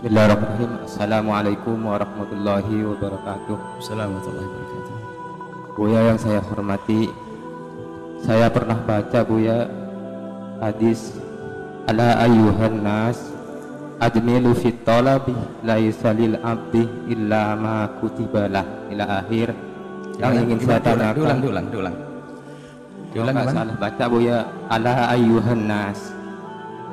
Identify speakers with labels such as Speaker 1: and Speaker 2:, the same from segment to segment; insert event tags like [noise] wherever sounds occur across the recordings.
Speaker 1: Bismillahirrahmanirrahim. Assalamualaikum warahmatullahi wabarakatuh.
Speaker 2: Assalamualaikum warahmatullahi wabarakatuh.
Speaker 1: Buya yang saya hormati, saya pernah baca Buya hadis ala ayyuhan nas ajmilu fit talabi laisa lil abdi illa ma kutibalah ila akhir yang ingin saya tanyakan
Speaker 2: diulang, diulang,
Speaker 1: salah baca Buya ala ayyuhan nas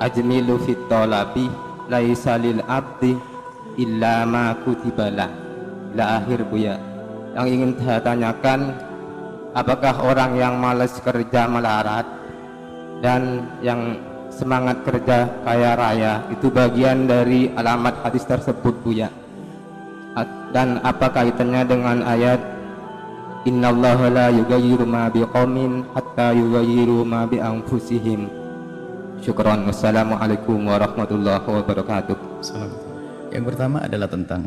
Speaker 1: ajmilu fit talabi laisa lil abdi illa ma kutibalah ila akhir Buya yang ingin saya tanyakan apakah orang yang malas kerja melarat dan yang semangat kerja kaya raya itu bagian dari alamat hadis tersebut Buya dan apa kaitannya dengan ayat Innallaha la yughayyiru ma biqaumin hatta yughayyiru ma bi anfusihim. Syukran. Wassalamualaikum warahmatullahi wabarakatuh.
Speaker 2: Assalamualaikum. Yang pertama adalah tentang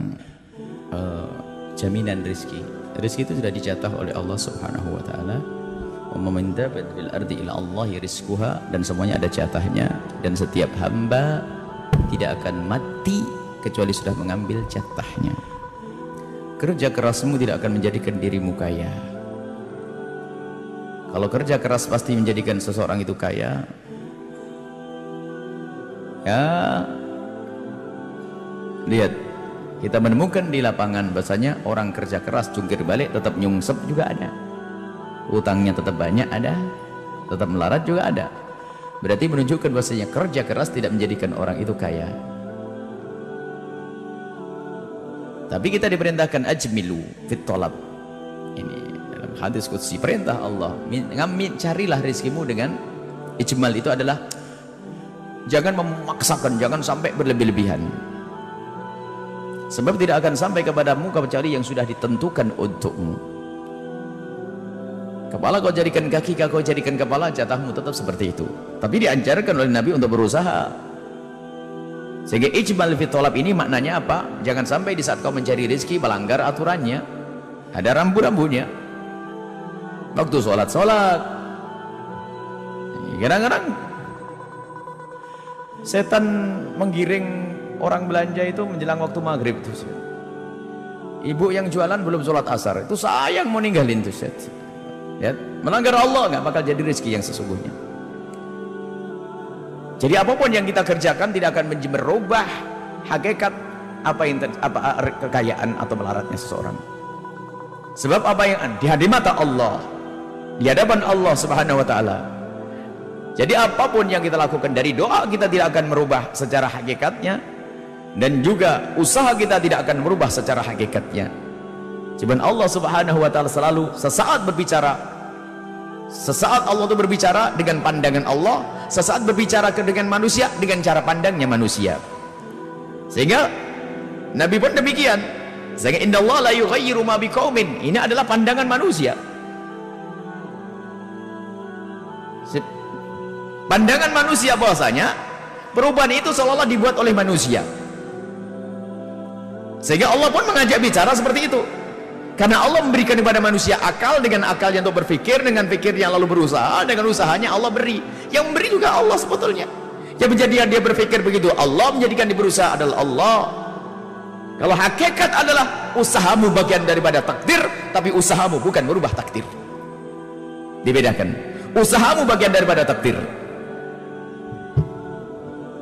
Speaker 2: eh, jaminan rizki. Rizki itu sudah dicatat oleh Allah Subhanahu wa taala. Dabat fil ardi ila Allahi rizquha dan semuanya ada jatahnya dan setiap hamba tidak akan mati kecuali sudah mengambil jatahnya. Kerja kerasmu tidak akan menjadikan dirimu kaya. Kalau kerja keras pasti menjadikan seseorang itu kaya. Ya, lihat kita menemukan di lapangan bahasanya orang kerja keras jungkir balik tetap nyungsep juga ada. Utangnya tetap banyak ada tetap melarat juga ada. Berarti menunjukkan bahasanya kerja keras tidak menjadikan orang itu kaya. Tapi kita diperintahkan ajmilu fit tolab ini dalam hadis qudsi perintah Allah min, ngamin carilah rizkimu dengan ijmal itu adalah jangan memaksakan jangan sampai berlebih-lebihan. Sebab tidak akan sampai kepadamu kecuali yang sudah ditentukan untukmu. Kepala kau jadikan kaki kau jadikan kepala jatahmu tetap seperti itu. Tapi diajarkan oleh Nabi untuk berusaha. Sehingga ijmal fi tolab ini maknanya apa? Jangan sampai di saat kau mencari rezeki melanggar aturannya. Ada rambu-rambunya. Waktu sholat sholat kadang-kadang setan menggiring orang belanja itu menjelang waktu maghrib tuh ibu yang jualan belum sholat asar itu sayang mau ninggalin tuh set ya melanggar Allah nggak bakal jadi rezeki yang sesungguhnya. Jadi apa pun yang kita kerjakan tidak akan merubah hakikat apa yang apa kekayaan atau melaratnya seseorang. Sebab apa yang di mata Allah di hadapan Allah subhanahu wa ta'ala jadi apa pun yang kita lakukan dari doa kita tidak akan merubah secara hakikatnya dan juga usaha kita tidak akan merubah secara hakikatnya. Cuman Allah Subhanahu wa taala selalu sesaat berbicara sesaat Allah itu berbicara dengan pandangan Allah, sesaat berbicara dengan manusia dengan cara pandangnya manusia. Sehingga Nabi pun demikian. Sehingga innallaha la yughayyiru ma biqaumin. Ini adalah pandangan manusia. Pandangan manusia bahwasanya perubahan itu seolah-olah dibuat oleh manusia. Sehingga Allah pun mengajak bicara seperti itu. Karena Allah memberikan kepada manusia akal dengan akalnya untuk berpikir, dengan pikirnya lalu berusaha, dengan usahanya Allah beri. Yang memberi juga Allah sebetulnya. Yang menjadikan dia berpikir begitu, Allah menjadikan dia berusaha adalah Allah. Kalau hakikat adalah usahamu bagian daripada takdir, tapi usahamu bukan merubah takdir. Dibedakan. Usahamu bagian daripada takdir.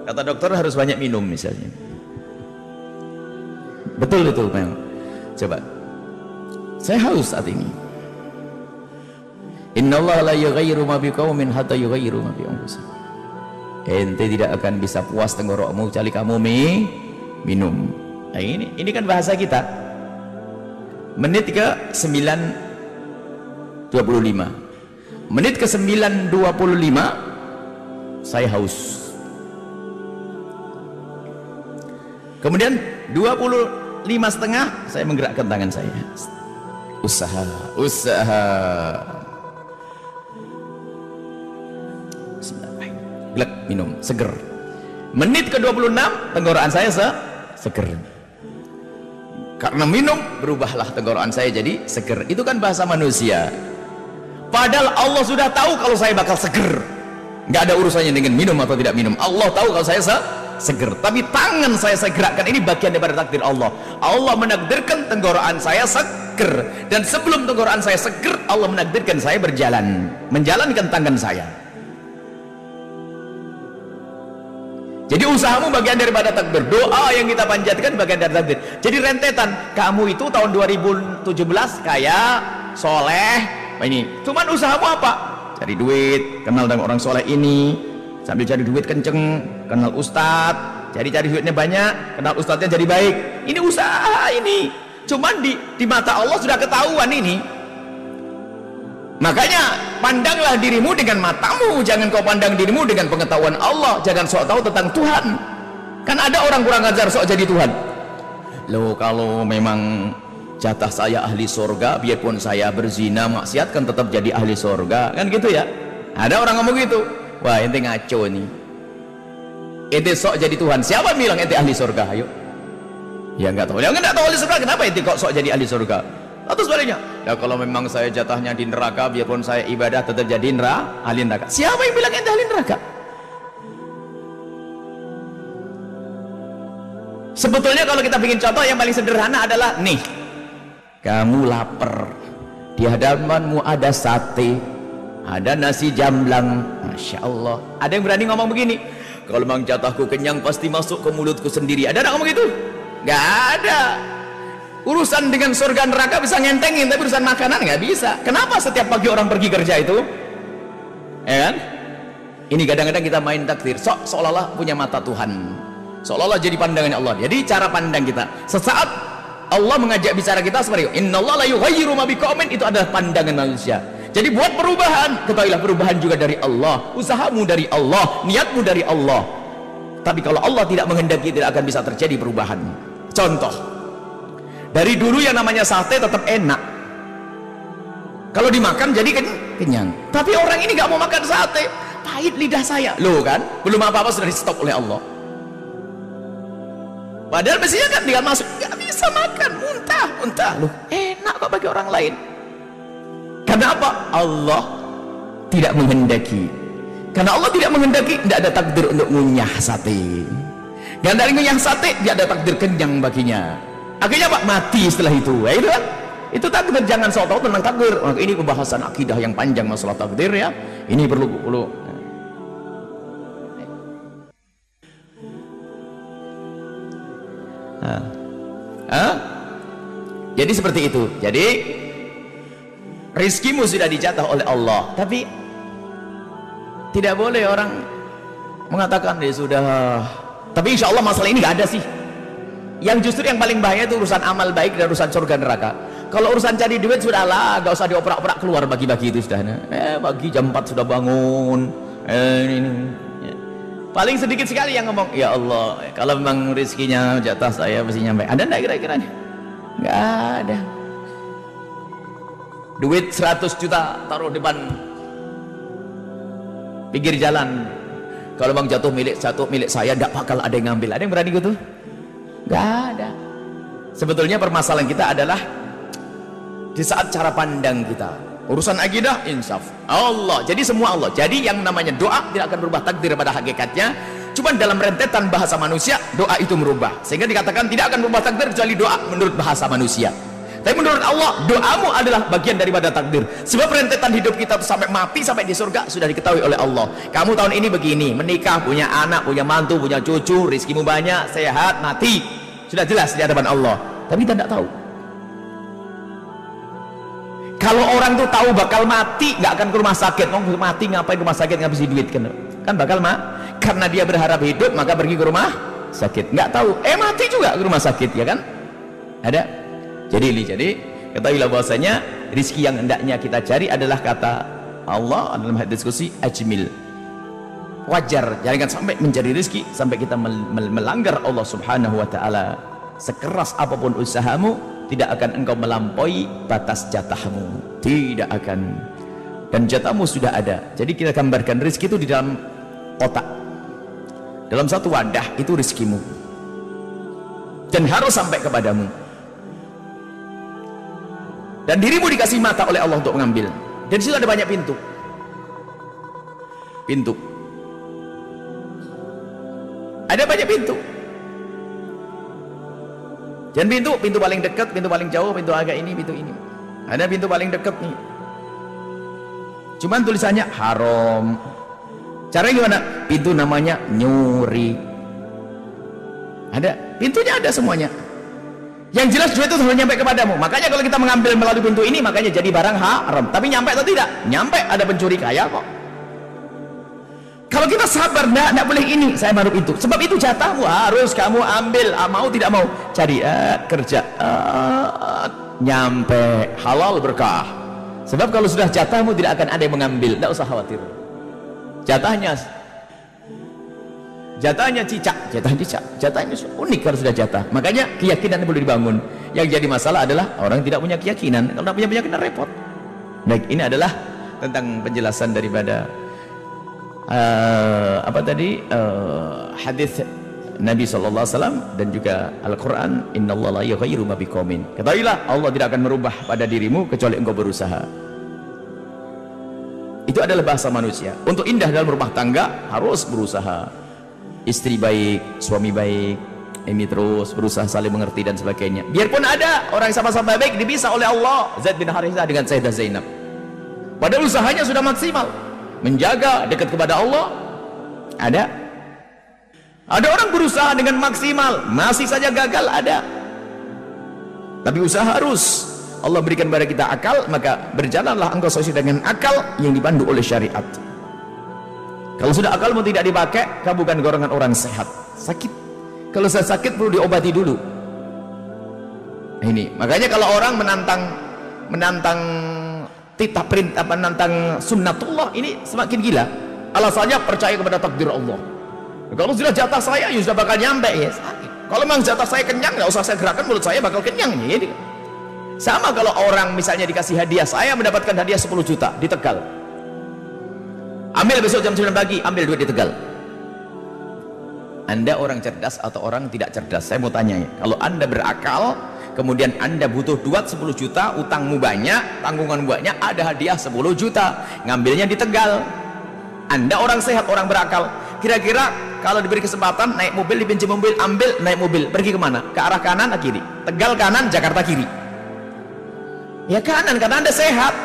Speaker 2: Kata dokter harus banyak minum misalnya. Betul itu memang. Coba. Saya haus saat ini. Innallaha la yughayyiru ma biqaumin hatta yughayyiru ma bi. Ente tidak akan bisa puas tenggorokmu kecuali kamu mi minum. Nah ini ini kan bahasa kita. Menit ke 9.25 Menit ke 9.25 Saya haus Kemudian 25 setengah saya menggerakkan tangan saya. Usaha, usaha. Glek minum, seger. Menit ke-26 tenggorokan saya se seger. Karena minum berubahlah tenggorokan saya jadi seger. Itu kan bahasa manusia. Padahal Allah sudah tahu kalau saya bakal seger. Nggak ada urusannya dengan minum atau tidak minum. Allah tahu kalau saya se seger. Tapi tangan saya saya gerakkan ini bagian daripada takdir Allah. Allah menakdirkan tenggorokan saya seger. Dan sebelum tenggorokan saya seger Allah menakdirkan saya berjalan. Menjalankan tangan saya. Jadi usahamu bagian daripada takdir. Doa yang kita panjatkan bagian dari takdir. Jadi rentetan. Kamu itu tahun 2017 kayak soleh. Ini. Cuman usahamu apa? Cari duit. Kenal dengan orang soleh ini. Sambil cari duit kenceng kenal ustad jadi cari duitnya banyak kenal ustadznya jadi baik. Ini usaha ini. Cuman di, di mata Allah sudah ketahuan ini. Makanya pandanglah dirimu dengan matamu. Jangan kau pandang dirimu dengan pengetahuan Allah. Jangan sok tahu tentang Tuhan. Kan ada orang kurang ajar sok jadi Tuhan. Loh kalau memang jatah saya ahli surga biarpun saya berzina maksiat kan tetap jadi ahli surga kan gitu ya? Ada orang ngomong gitu. Wah ente ngaco nih ente sok jadi Tuhan. Siapa bilang ente ahli surga? Ayo. Ya enggak tahu. Ya enggak tahu ahli surga. Kenapa ente kok sok jadi ahli surga? Atau sebaliknya? Ya kalau memang saya jatahnya di neraka biarpun saya ibadah tetap jadi neraka ahli neraka. Siapa yang bilang ente ahli neraka? Sebetulnya kalau kita bikin contoh yang paling sederhana adalah nih. Kamu lapar. Di hadapanmu ada sate. Ada nasi jamblang. Masya Allah. Ada yang berani ngomong begini kalau memang jatahku kenyang pasti masuk ke mulutku sendiri. Ada yang ngomong gitu? Gak ada. Urusan dengan surga neraka bisa ngentengin tapi urusan makanan gak bisa. Kenapa setiap pagi orang pergi kerja itu? Ya kan? Ini kadang-kadang kita main takdir. So, seolah-olah punya mata Tuhan. Seolah-olah jadi pandangannya Allah. Jadi cara pandang kita. Sesaat Allah mengajak bicara kita seperti itu innallaha la yughayyiru ma biqaumin. Itu adalah pandangan manusia jadi buat perubahan. Ketahuilah perubahan juga dari Allah. Usahamu dari Allah. Niatmu dari Allah. Tapi kalau Allah tidak menghendaki tidak akan bisa terjadi perubahan. Contoh. Dari dulu yang namanya sate tetap enak. Kalau dimakan jadi kenyang. Tapi orang ini gak mau makan sate. Pahit lidah saya. Loh kan? Belum apa-apa sudah di stop oleh Allah. Padahal mestinya kan tinggal masuk, nggak bisa makan, muntah, muntah. Loh, enak kok bagi orang lain. Kenapa? Allah tidak menghendaki. Karena Allah tidak menghendaki, tidak ada takdir untuk ngunyah sate. Dan dari ngunyah sate, tidak ada takdir kenyang baginya. Akhirnya Pak mati setelah itu. Ya, itu kan? Itu takdir jangan sok tahu tentang takdir. Ini pembahasan akidah yang panjang masalah takdir ya. Ini perlu perlu Hah? Jadi seperti itu. Jadi rizkimu sudah dijatah oleh Allah. Tapi tidak boleh orang mengatakan ya sudah. Tapi insya Allah masalah ini gak ada sih. Yang justru yang paling bahaya itu urusan amal baik dan urusan surga neraka. Kalau urusan cari duit sudahlah, gak usah dioperak-operak keluar bagi-bagi itu sudah. Eh pagi jam 4 sudah bangun. Eh, ini, ini paling sedikit sekali yang ngomong ya Allah kalau memang rezekinya jatah saya mesti nyampe ada enggak kira-kira enggak ada duit 100 juta taruh depan pinggir jalan. Kalau memang jatuh milik satu milik saya enggak bakal ada yang ngambil. Ada yang berani gitu? Enggak ada. Sebetulnya permasalahan kita adalah di saat cara pandang kita. Urusan akidah insaf. Allah. Jadi semua Allah. Jadi yang namanya doa tidak akan berubah takdir pada hakikatnya. Cuma dalam rentetan bahasa manusia doa itu merubah. Sehingga dikatakan tidak akan berubah takdir kecuali doa menurut bahasa manusia tapi menurut Allah doamu adalah bagian daripada takdir. Sebab rentetan hidup kita sampai mati sampai di surga sudah diketahui oleh Allah. Kamu tahun ini begini menikah punya anak punya mantu punya cucu rizkimu banyak sehat mati. Sudah jelas di hadapan Allah. Tapi kita tidak tahu. Kalau orang tuh tahu bakal mati nggak akan ke rumah sakit. Mau mati ngapain rumah sakit? Ngabisin duit kan? Kan bakal mah karena dia berharap hidup maka pergi ke rumah sakit. Nggak tahu. Eh mati juga ke rumah sakit ya kan? Ada jadi ini jadi ketahuilah bahwasanya rizki yang hendaknya kita cari adalah kata Allah dalam hadis diskusi ajmil. Wajar jangan sampai mencari rizki sampai kita melanggar Allah subhanahu wa ta'ala. Sekeras apa pun usahamu tidak akan engkau melampaui batas jatahmu. Tidak akan. Dan jatahmu sudah ada. Jadi kita gambarkan rezeki itu di dalam otak dalam satu wadah itu rezekimu dan harus sampai kepadamu dan dirimu dikasih mata oleh Allah untuk mengambil. Dan situ ada banyak pintu. Pintu. Ada banyak pintu. Dan pintu pintu paling dekat pintu paling jauh pintu agak ini pintu ini. Ada pintu paling dekat nih. Cuman tulisannya haram. Caranya gimana? Pintu namanya nyuri. Ada. Pintunya ada semuanya yang jelas duit itu harus nyampe kepadamu. Makanya kalau kita mengambil melalui pintu ini makanya jadi barang haram. Tapi nyampe atau tidak? Nyampe. Ada pencuri kaya kok. Kalau kita sabar enggak, enggak boleh ini. Saya baru itu. Sebab itu jatahmu harus kamu ambil. Ah, mau tidak mau. Cari uh, kerja uh, nyampe halal berkah. Sebab kalau sudah jatahmu tidak akan ada yang mengambil. Tidak usah khawatir. Jatahnya jatahnya cicak. Jatah cicak. Jatahnya unik kalau sudah jatah. Makanya keyakinan boleh dibangun. Yang jadi masalah adalah orang tidak punya keyakinan. Kalau tidak punya keyakinan repot. Baik ini adalah tentang penjelasan daripada uh, apa tadi? Uh, hadis Nabi SAW dan juga Al-Quran Allah la yughayyiru ma biqaumin ketahuilah Allah tidak akan merubah pada dirimu kecuali engkau berusaha. Itu adalah bahasa manusia. Untuk indah dalam rumah tangga harus berusaha istri baik, suami baik, ini terus berusaha saling mengerti dan sebagainya. Biarpun ada orang sama-sama baik dibisa oleh Allah, Zaid bin Harithah dengan Sayyidah Zainab. Padahal usahanya sudah maksimal, menjaga dekat kepada Allah. Ada ada orang berusaha dengan maksimal, masih saja gagal ada. Tapi usaha harus Allah berikan kepada kita akal, maka berjalanlah engkau sesuai dengan akal yang dipandu oleh syariat. Kalau sudah akalmu tidak dipakai, kamu bukan golongan orang sehat. Sakit. Kalau saya sakit perlu diobati dulu. Ini, makanya kalau orang menantang menantang titah perintah menantang sunnatullah ini semakin gila. Alasannya percaya kepada takdir Allah. Kalau sudah jatah saya, ya sudah bakal nyampe ya. Sakit. Kalau memang jatah saya kenyang, nggak usah saya gerakan mulut saya bakal kenyang ya. Sama kalau orang misalnya dikasih hadiah, saya mendapatkan hadiah 10 juta di Tegal ambil besok jam 9 pagi ambil duit di Tegal. Anda orang cerdas atau orang tidak cerdas? Saya mau tanya ya. Kalau anda berakal kemudian anda butuh duit 10 juta utangmu banyak tanggungan banyak ada hadiah 10 juta ngambilnya di Tegal. Anda orang sehat orang berakal. Kira-kira kalau diberi kesempatan naik mobil dipinjam mobil ambil naik mobil. Pergi ke mana? Ke arah kanan atau kiri? Tegal kanan Jakarta kiri? Ya kanan karena anda sehat.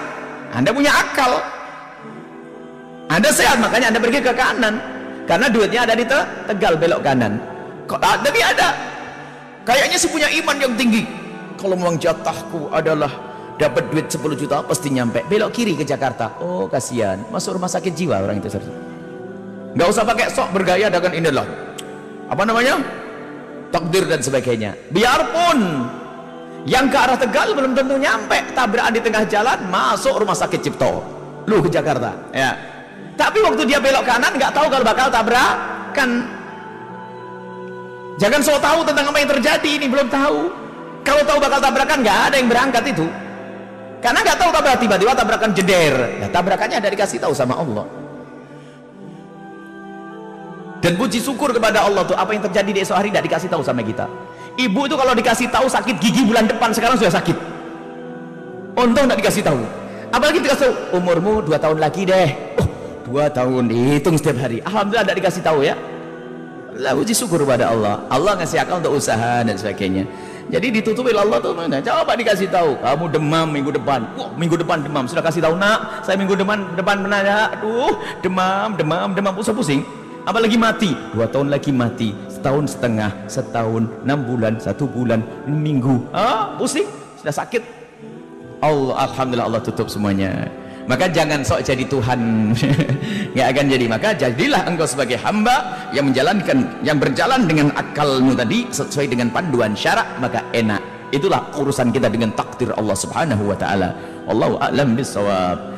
Speaker 2: Anda punya akal anda sehat makanya Anda pergi ke kanan. Karena duitnya ada di te Tegal belok kanan. Kok tapi ada. Kayaknya sih punya iman yang tinggi. Kalau memang jatahku adalah dapat duit 10 juta pasti nyampe. Belok kiri ke Jakarta. Oh, kasihan. Masuk rumah sakit jiwa orang itu. Enggak usah pakai sok bergaya dengan inilah. Apa namanya? Takdir dan sebagainya. Biarpun yang ke arah Tegal belum tentu nyampe tabrakan di tengah jalan masuk rumah sakit Cipto lu ke Jakarta ya tapi waktu dia belok kanan nggak tahu kalau bakal tabrakan. Jangan so tahu tentang apa yang terjadi ini belum tahu. Kalau tahu bakal tabrakan nggak ada yang berangkat itu. Karena nggak tahu tabrak tiba-tiba tabrakan jeder. Ya tabrakannya ada dikasih tahu sama Allah. Dan puji syukur kepada Allah tuh apa yang terjadi di esok hari tidak dikasih tahu sama kita. Ibu itu kalau dikasih tahu sakit gigi bulan depan sekarang sudah sakit. Untung tidak dikasih tahu. Apalagi dikasih tahu umurmu dua tahun lagi deh dua tahun dihitung setiap hari. Alhamdulillah tidak dikasih tahu ya. Lah uji syukur kepada Allah. Allah ngasih akal untuk usaha dan sebagainya. Jadi ditutupi Allah tuh mana? Coba dikasih tahu. Kamu demam minggu depan. Wah minggu depan demam. Sudah kasih tahu nak saya minggu depan depan menanya aduh demam demam demam. Pusing pusing apalagi mati. Dua tahun lagi mati. Setahun setengah setahun enam bulan satu bulan minggu. Ah pusing. Sudah sakit. Allah Alhamdulillah Allah tutup semuanya maka jangan sok jadi Tuhan. [laughs] Nggak akan jadi. Maka jadilah engkau sebagai hamba yang menjalankan yang berjalan dengan akalmu tadi sesuai dengan panduan syarak maka enak. Itulah urusan kita dengan takdir Allah subhanahu wa ta'ala. Allahu a'lam bisawab